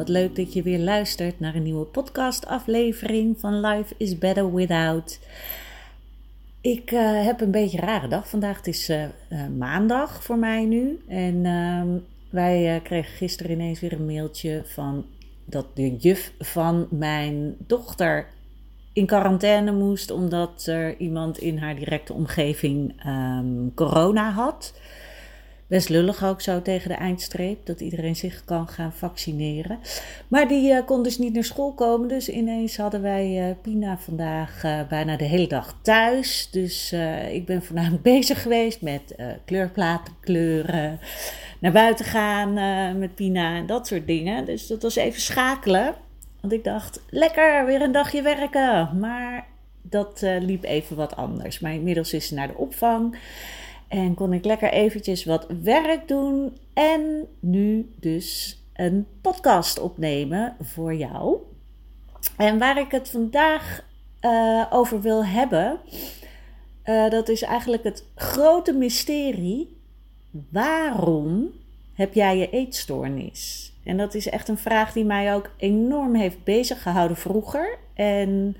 Wat leuk dat je weer luistert naar een nieuwe podcastaflevering van Life is Better Without. Ik uh, heb een beetje rare dag vandaag. Het is uh, uh, maandag voor mij nu. En ehm, wij kregen gisteren ineens weer een mailtje van dat de juf van mijn dochter in quarantaine moest omdat er iemand in haar directe omgeving um, corona had best lullig ook zo tegen de eindstreep, dat iedereen zich kan gaan vaccineren. Maar die uh, kon dus niet naar school komen, dus ineens hadden wij uh, Pina vandaag uh, bijna de hele dag thuis. Dus ik ben voornamelijk bezig geweest met kleurplaten kleuren, naar buiten gaan met Pina en dat soort dingen. Dus dat was even schakelen, want ik dacht, lekker, weer een dagje werken. Maar dat liep even wat anders. Maar inmiddels is ze naar de opvang. En kon ik lekker eventjes wat werk doen. En nu dus een podcast opnemen voor jou. En waar ik het vandaag uh, over wil hebben, uh, dat is eigenlijk het grote mysterie. Waarom heb jij je eetstoornis? En dat is echt een vraag die mij ook enorm heeft bezig gehouden vroeger. En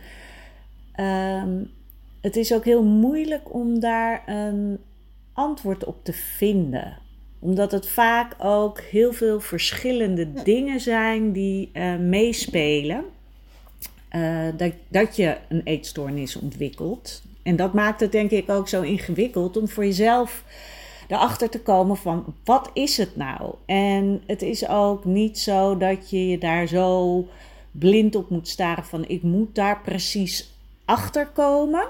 um, het is ook heel moeilijk om daar een antwoord op te vinden. Omdat het vaak ook heel veel verschillende dingen zijn die uh, meespelen. Uh, dat, dat je een eetstoornis ontwikkelt. En dat maakt het denk ik ook zo ingewikkeld om voor jezelf erachter te komen van wat is het nou? En het is ook niet zo dat je je daar zo blind op moet staren van ik moet daar precies achter komen.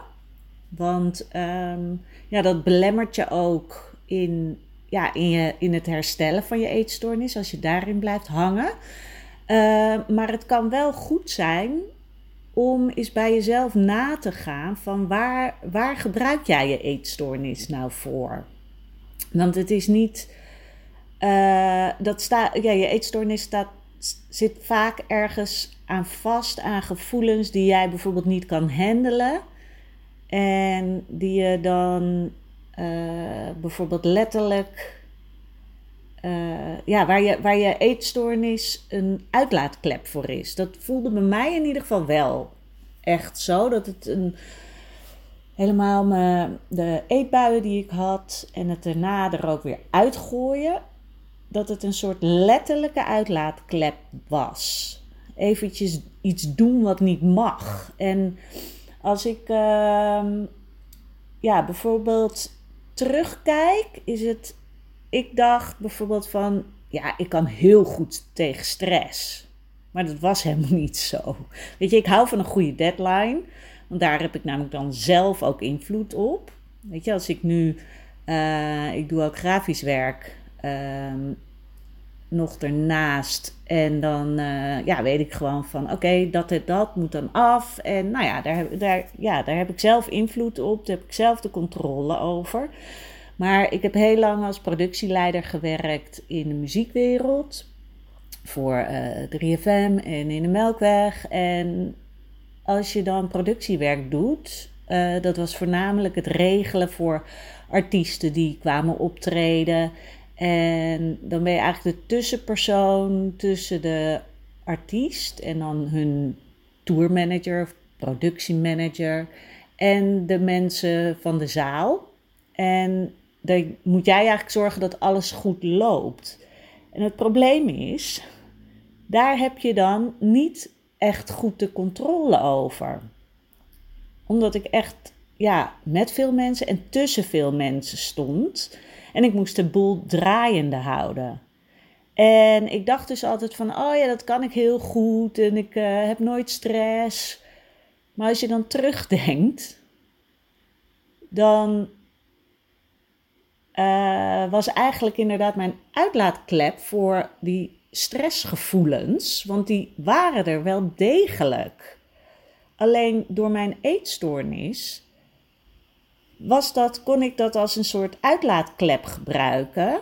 Want um, ja, dat belemmert je ook in, ja, in, je, in het herstellen van je eetstoornis, als je daarin blijft hangen. Uh, maar het kan wel goed zijn om eens bij jezelf na te gaan van waar, waar gebruik jij je eetstoornis nou voor? Want het is niet. Uh, dat staat, ja, je eetstoornis staat, zit vaak ergens aan vast, aan gevoelens die jij bijvoorbeeld niet kan handelen. En die je dan uh, bijvoorbeeld letterlijk, uh, ja, waar je, waar je eetstoornis een uitlaatklep voor is. Dat voelde bij mij in ieder geval wel echt zo. Dat het een, helemaal de eetbuien die ik had en het daarna er ook weer uitgooien, dat het een soort letterlijke uitlaatklep was. Eventjes iets doen wat niet mag. En als ik uh, ja, bijvoorbeeld terugkijk, is het. Ik dacht bijvoorbeeld van. Ja, ik kan heel goed tegen stress. Maar dat was helemaal niet zo. Weet je, ik hou van een goede deadline. Want daar heb ik namelijk dan zelf ook invloed op. Weet je, als ik nu. Uh, ik doe ook grafisch werk. Uh, nog ernaast. En dan uh, ja, weet ik gewoon van oké, dat en dat moet dan af. En nou ja daar, daar, ja, daar heb ik zelf invloed op. Daar heb ik zelf de controle over. Maar ik heb heel lang als productieleider gewerkt in de muziekwereld. Voor uh, eh, 3FM en in de Melkweg. En als je dan productiewerk doet, uh, dat was voornamelijk het regelen voor artiesten die kwamen optreden. En dan ben je eigenlijk de tussenpersoon tussen de artiest en dan hun tourmanager of productiemanager en de mensen van de zaal. En dan moet jij eigenlijk zorgen dat alles goed loopt. En het probleem is, daar heb je dan niet echt goed de controle over. Omdat ik echt ja, met veel mensen en tussen veel mensen stond. En ik moest de boel draaiende houden. En ik dacht dus altijd van, oh ja, dat kan ik heel goed en ik uh, heb nooit stress. Maar als je dan terugdenkt, dan uh, was eigenlijk inderdaad mijn uitlaatklep voor die stressgevoelens, want die waren er wel degelijk. Alleen door mijn eetstoornis was dat, kon ik dat als een soort uitlaatklep gebruiken.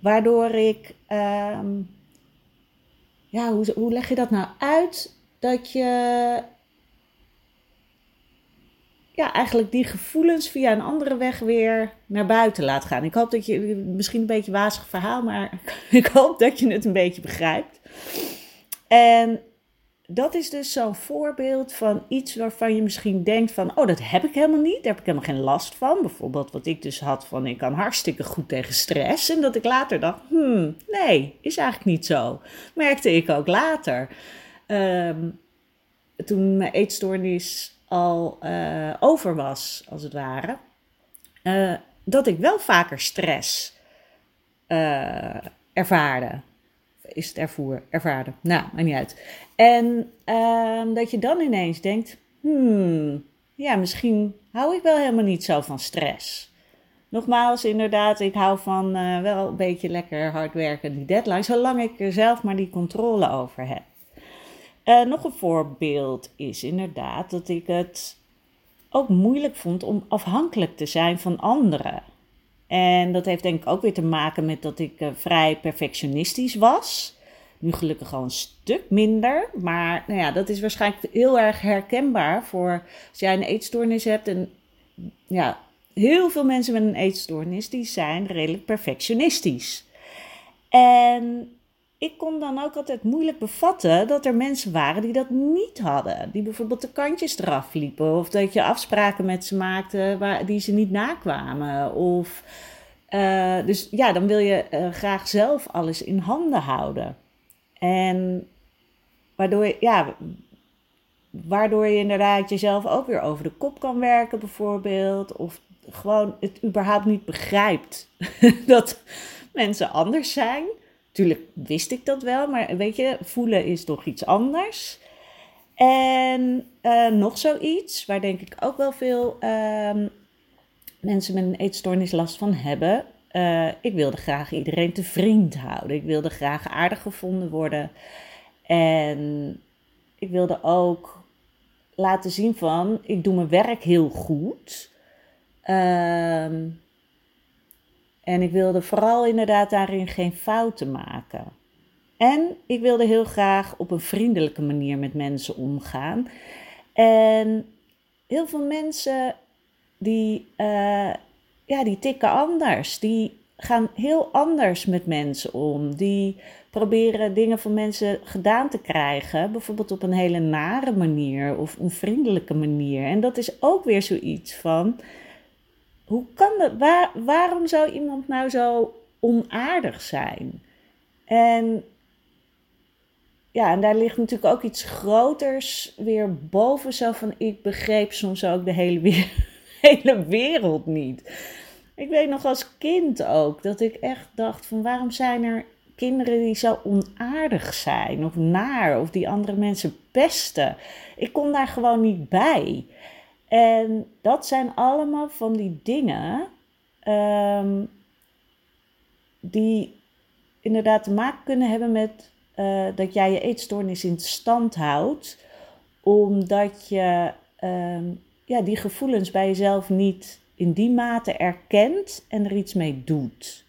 Waardoor ik, ehm, ja, hoe, hoe leg je dat nou uit? Dat je, ja, eigenlijk die gevoelens via een andere weg weer naar buiten laat gaan. Ik hoop dat je, misschien een beetje wazig verhaal, maar ik hoop dat je het een beetje begrijpt. En dat is dus zo'n voorbeeld van iets waarvan je misschien denkt van, oh, dat heb ik helemaal niet, daar heb ik helemaal geen last van. Bijvoorbeeld wat ik dus had van, ik kan hartstikke goed tegen stress. En dat ik later dacht, hmm, nee, is eigenlijk niet zo. Merkte ik ook later. Ehm, toen mijn eetstoornis al uh, over was, als het ware, uh, dat ik wel vaker stress uh, ervaarde is het ervaren. Nou, maakt niet uit. En uh, dat je dan ineens denkt, hmm, ja, misschien hou ik wel helemaal niet zo van stress. Nogmaals, inderdaad, ik hou van uh, wel een beetje lekker hard werken, die deadline, zolang ik er zelf maar die controle over heb. Uh, nog een voorbeeld is inderdaad dat ik het ook moeilijk vond om afhankelijk te zijn van anderen. En dat heeft denk ik ook weer te maken met dat ik uh, vrij perfectionistisch was. Nu gelukkig al een stuk minder. Maar nou ja, dat is waarschijnlijk heel erg herkenbaar voor als jij een eetstoornis hebt. En ja, heel veel mensen met een eetstoornis die zijn redelijk perfectionistisch. En ik kon dan ook altijd moeilijk bevatten dat er mensen waren die dat niet hadden. Die bijvoorbeeld de kantjes eraf liepen. Of dat je afspraken met ze maakte waar, die ze niet nakwamen. Of, uh, dus ja, dan wil je uh, graag zelf alles in handen houden. En waardoor, ja, waardoor je inderdaad jezelf ook weer over de kop kan werken, bijvoorbeeld. Of gewoon het überhaupt niet begrijpt dat mensen anders zijn. Tuurlijk wist ik dat wel, maar weet je, voelen is toch iets anders. En uh, nog zoiets, waar denk ik ook wel veel uh, mensen met een eetstoornis last van hebben. Uh, ik wilde graag iedereen te vriend houden. Ik wilde graag aardig gevonden worden. En ik wilde ook laten zien van, ik doe mijn werk heel goed. Um, en ik wilde vooral inderdaad daarin geen fouten maken. En ik wilde heel graag op een vriendelijke manier met mensen omgaan. En heel veel mensen die, uh, ja, die tikken anders. Die gaan heel anders met mensen om. Die proberen dingen van mensen gedaan te krijgen. Bijvoorbeeld op een hele nare manier of een vriendelijke manier. En dat is ook weer zoiets van hoe kan dat? Waar, waarom zou iemand nou zo onaardig zijn? En ja, en daar ligt natuurlijk ook iets groters weer boven. Zo van, ik begreep soms ook de hele, weer, hele wereld niet. Ik weet nog als kind ook dat ik echt dacht van waarom zijn er kinderen die zo onaardig zijn of naar of die andere mensen pesten. Ik kon daar gewoon niet bij. En dat zijn allemaal van die dingen um, die inderdaad te maken kunnen hebben met uh, dat jij je eetstoornis in stand houdt, omdat je um, ja, die gevoelens bij jezelf niet in die mate erkent en er iets mee doet.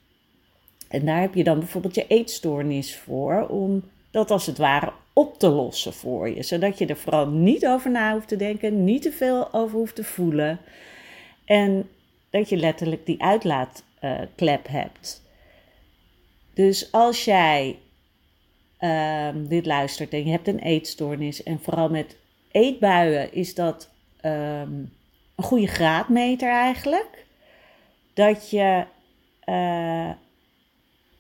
En daar heb je dan bijvoorbeeld je eetstoornis voor, om dat als het ware op te lossen voor je. Zodat je er vooral niet over na hoeft te denken, niet te veel over hoeft te voelen. En dat je letterlijk die uitlaatklep hebt. Dus als jij uh, dit luistert en je hebt een eetstoornis, en vooral met eetbuien is dat um, een goede graadmeter eigenlijk. Dat je uh,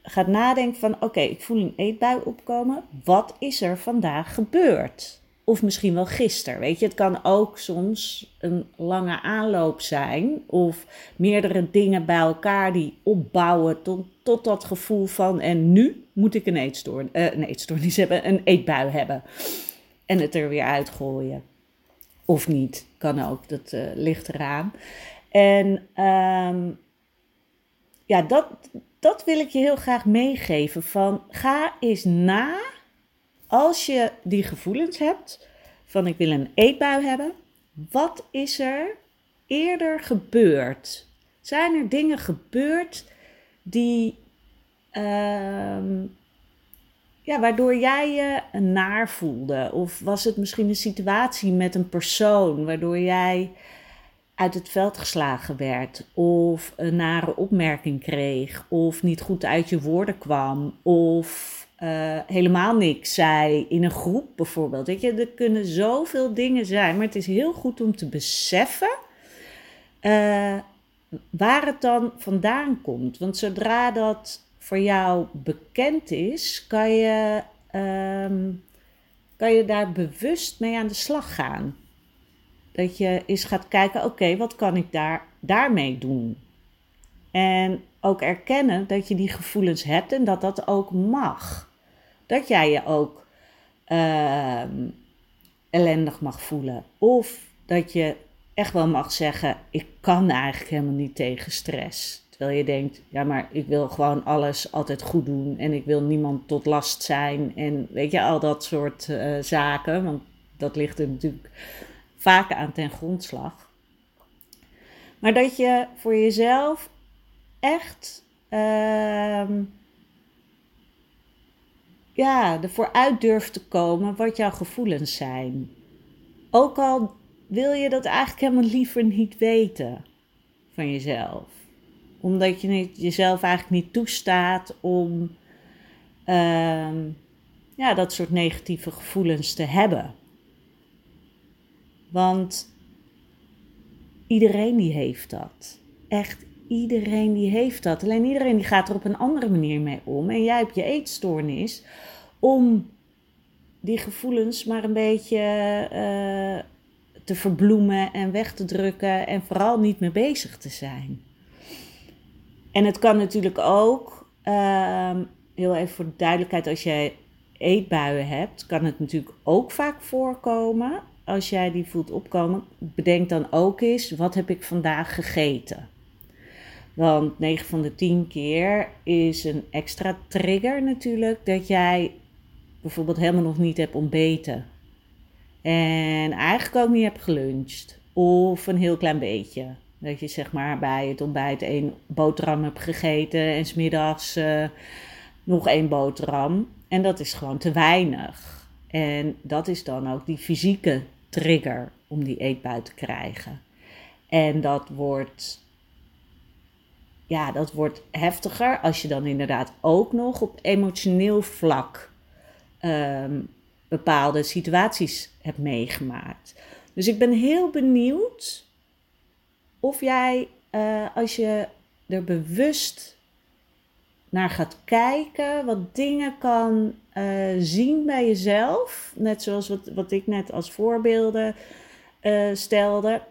gaat nadenken van oké, ik voel een eetbui opkomen. Wat is er vandaag gebeurd? Of misschien wel gisteren. Weet je, het kan ook soms een lange aanloop zijn. Of meerdere dingen bij elkaar die opbouwen tot, tot dat gevoel van. En nu moet ik een, uh, een eetstoornis hebben, een eetbui hebben. En het er weer uitgooien. Of niet, kan ook, dat uh, ligt eraan. En um, ja, dat, dat wil ik je heel graag meegeven. Van ga eens na als je die gevoelens hebt van ik wil een eetbui hebben, wat is er eerder gebeurd? Zijn er dingen gebeurd die, uh, ja, waardoor jij je naar voelde? Of was het misschien een situatie met een persoon waardoor jij uit het veld geslagen werd, of een nare opmerking kreeg, of niet goed uit je woorden kwam, of uh, helemaal niks zei in een groep bijvoorbeeld. Weet je, er kunnen zoveel dingen zijn, maar het is heel goed om te beseffen uh, waar het dan vandaan komt. Want zodra dat voor jou bekend is, kan je, um, kan je daar bewust mee aan de slag gaan. Dat je eens gaat kijken, oké, wat kan ik daar, daarmee doen? En ook erkennen dat je die gevoelens hebt en dat dat ook mag dat jij je ook uh, ellendig mag voelen. Of dat je echt wel mag zeggen: Ik kan eigenlijk helemaal niet tegen stress. Terwijl je denkt: Ja, maar ik wil gewoon alles altijd goed doen. En ik wil niemand tot last zijn. En weet je, al dat soort uh, zaken. Want dat ligt er natuurlijk vaak aan ten grondslag. Maar dat je voor jezelf echt. Uh, ja, ervoor uit durft te komen wat jouw gevoelens zijn. Ook al wil je dat eigenlijk helemaal liever niet weten van jezelf. Omdat je niet, jezelf eigenlijk niet toestaat om uh, ja, dat soort negatieve gevoelens te hebben. Want iedereen die heeft dat. Echt iedereen die heeft dat. Alleen iedereen die gaat er op een andere manier mee om. En jij hebt je eetstoornis om die gevoelens maar een beetje uh, te verbloemen en weg te drukken en vooral niet mee bezig te zijn. En het kan natuurlijk ook, uh, heel even voor de duidelijkheid, als jij eetbuien hebt, kan het natuurlijk ook vaak voorkomen. Als jij die voelt opkomen, bedenk dan ook eens, wat heb ik vandaag gegeten? Want 9 van de 10 keer is een extra trigger natuurlijk dat jij bijvoorbeeld helemaal nog niet hebt ontbeten. En eigenlijk ook niet hebt geluncht. Of een heel klein beetje. Dat je zeg maar bij het ontbijt één boterham hebt gegeten en smiddags uh, nog één boterham. En dat is gewoon te weinig. En dat is dan ook die fysieke trigger om die eetbui te krijgen. En dat wordt ja, dat wordt heftiger als je dan inderdaad ook nog op emotioneel vlak um, bepaalde situaties hebt meegemaakt. Dus ik ben heel benieuwd of jij, uh, als je er bewust naar gaat kijken, wat dingen kan uh, zien bij jezelf, net zoals wat, wat ik net als voorbeelden uh, stelde.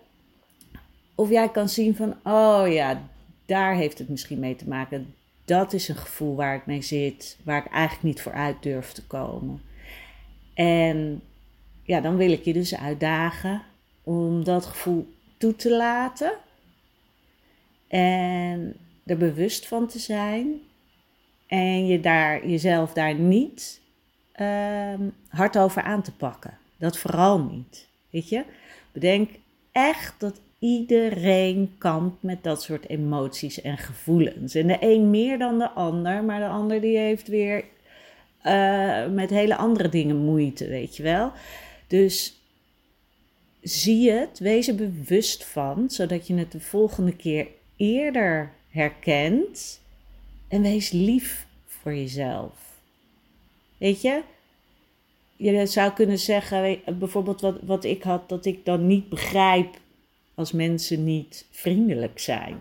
Of jij kan zien van, oh ja, daar heeft het misschien mee te maken. Dat is een gevoel waar ik mee zit, waar ik eigenlijk niet voor uit durf te komen. En ja, dan wil ik je dus uitdagen om dat gevoel toe te laten en er bewust van te zijn en je daar, jezelf daar niet uh, hard over aan te pakken. Dat vooral niet. Weet je? Bedenk echt dat iedereen kampt met dat soort emoties en gevoelens. En de een meer dan de ander, maar de ander die heeft weer uh, met hele andere dingen moeite, weet je wel. Dus zie het, wees er bewust van, zodat je het de volgende keer eerder herkent. En wees lief voor jezelf. Weet je, je zou kunnen zeggen, bijvoorbeeld wat, wat ik had, dat ik dan niet begrijp als mensen niet vriendelijk zijn.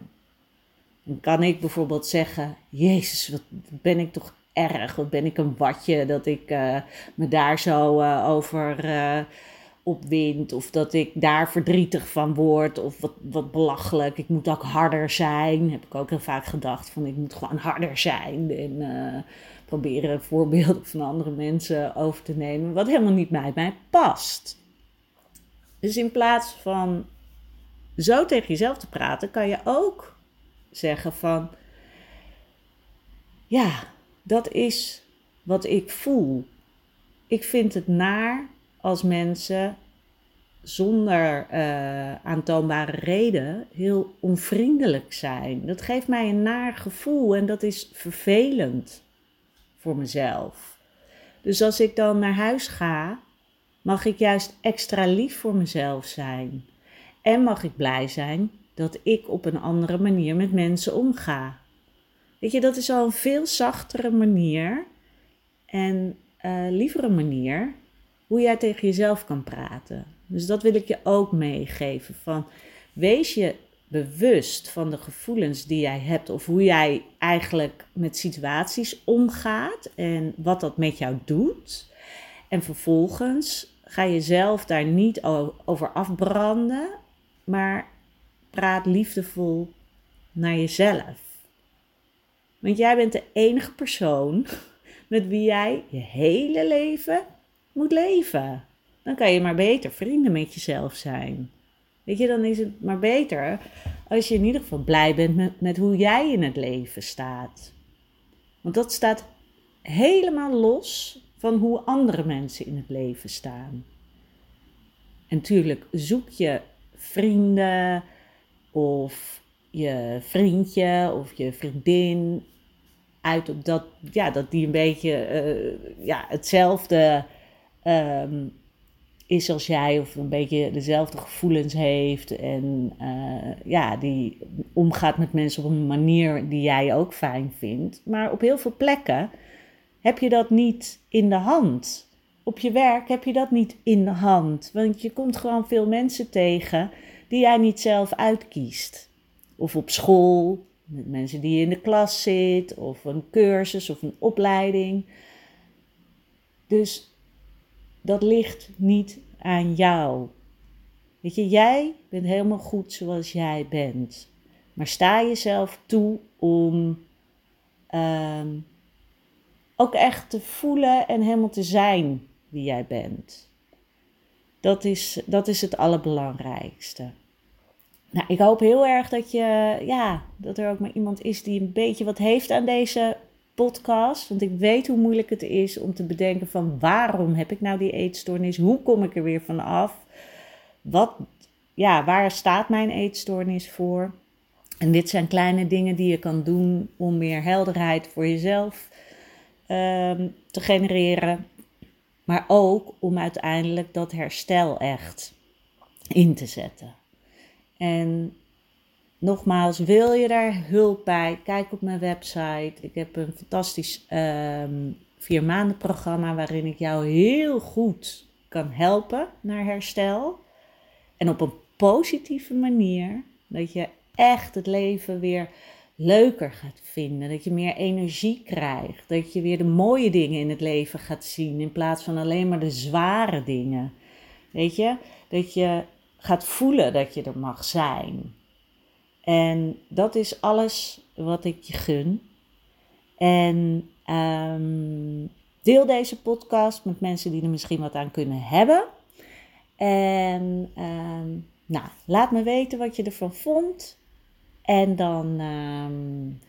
Dan kan ik bijvoorbeeld zeggen: Jezus, wat ben ik toch erg? Wat ben ik een watje dat ik eh, me daar zo uh, over uh, opwind? Of dat ik daar verdrietig van word? Of wat, wat belachelijk, ik moet ook harder zijn. Heb ik ook heel vaak gedacht van ik moet gewoon harder zijn. En proberen voorbeelden van andere mensen over te nemen. Wat helemaal niet bij mij past. Dus in plaats van zo tegen jezelf te praten, kan je ook zeggen van ja, dat is wat ik voel. Ik vind het naar als mensen zonder uh, aantoonbare reden heel onvriendelijk zijn. Dat geeft mij een naar gevoel en dat is vervelend voor mezelf. Dus als ik dan naar huis ga, mag ik juist extra lief voor mezelf zijn. En mag ik blij zijn dat ik op een andere manier met mensen omga. Weet je, dat is al een veel zachtere manier en uh, lievere manier hoe jij tegen jezelf kan praten. Dus dat wil ik je ook meegeven. Van, wees je bewust van de gevoelens die jij hebt of hoe jij eigenlijk met situaties omgaat en wat dat met jou doet. En vervolgens ga je zelf daar niet over afbranden, maar praat liefdevol naar jezelf. Want jij bent de enige persoon met wie jij je hele leven moet leven. Dan kan je maar beter vrienden met jezelf zijn. Weet je, dan is het maar beter als je in ieder geval blij bent met, hoe jij in het leven staat. Want dat staat helemaal los van hoe andere mensen in het leven staan. En natuurlijk zoek je vrienden of je vriendje of je vriendin uit op dat, ja, dat die een beetje uh, ja, hetzelfde um, is als jij of een beetje dezelfde gevoelens heeft en uh, ja, die omgaat met mensen op een manier die jij ook fijn vindt. Maar op heel veel plekken heb je dat niet in de hand. Op je werk heb je dat niet in de hand, want je komt gewoon veel mensen tegen die jij niet zelf uitkiest. Of op school, met mensen die in de klas zit, of een cursus of een opleiding. Dus dat ligt niet aan jou. Weet je, jij bent helemaal goed zoals jij bent. Maar sta jezelf toe om ehm, ook echt te voelen en helemaal te zijn wie jij bent. Dat is, dat is het allerbelangrijkste. Nou, ik hoop heel erg dat, je, ja, dat er ook maar iemand is die een beetje wat heeft aan deze podcast. Want ik weet hoe moeilijk het is om te bedenken van waarom heb ik nou die eetstoornis? Hoe kom ik er weer van af? Wat, ja, waar staat mijn eetstoornis voor? En dit zijn kleine dingen die je kan doen om meer helderheid voor jezelf um, te genereren. Maar ook om uiteindelijk dat herstel echt in te zetten. En nogmaals, wil je daar hulp bij? Kijk op mijn website. Ik heb een fantastisch um, vier maanden programma waarin ik jou heel goed kan helpen naar herstel. En op een positieve manier. Dat je echt het leven weer leuker gaat vinden. Dat je meer energie krijgt. Dat je weer de mooie dingen in het leven gaat zien. In plaats van alleen maar de zware dingen. Weet je? Dat je gaat voelen dat je er mag zijn. En dat is alles wat ik je gun. En um, deel deze podcast met mensen die er misschien wat aan kunnen hebben. En um, nou, laat me weten wat je ervan vond. En dan um,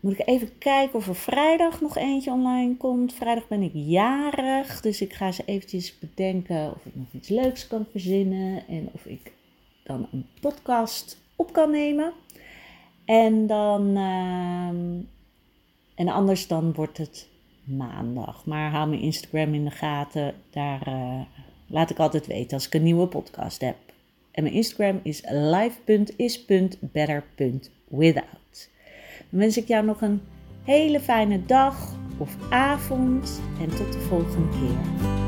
moet ik even kijken of er vrijdag nog eentje online komt. Vrijdag ben ik jarig, dus ik ga ze eventjes bedenken of ik nog iets leuks kan verzinnen en of ik dan een podcast op kan nemen. En dan, uh, en anders dan wordt het maandag. Maar hou mijn Instagram in de gaten, daar uh, laat ik altijd weten als ik een nieuwe podcast heb. En mijn Instagram is live.is.better.without. Dan wens ik jou nog een hele fijne dag of avond en tot de volgende keer.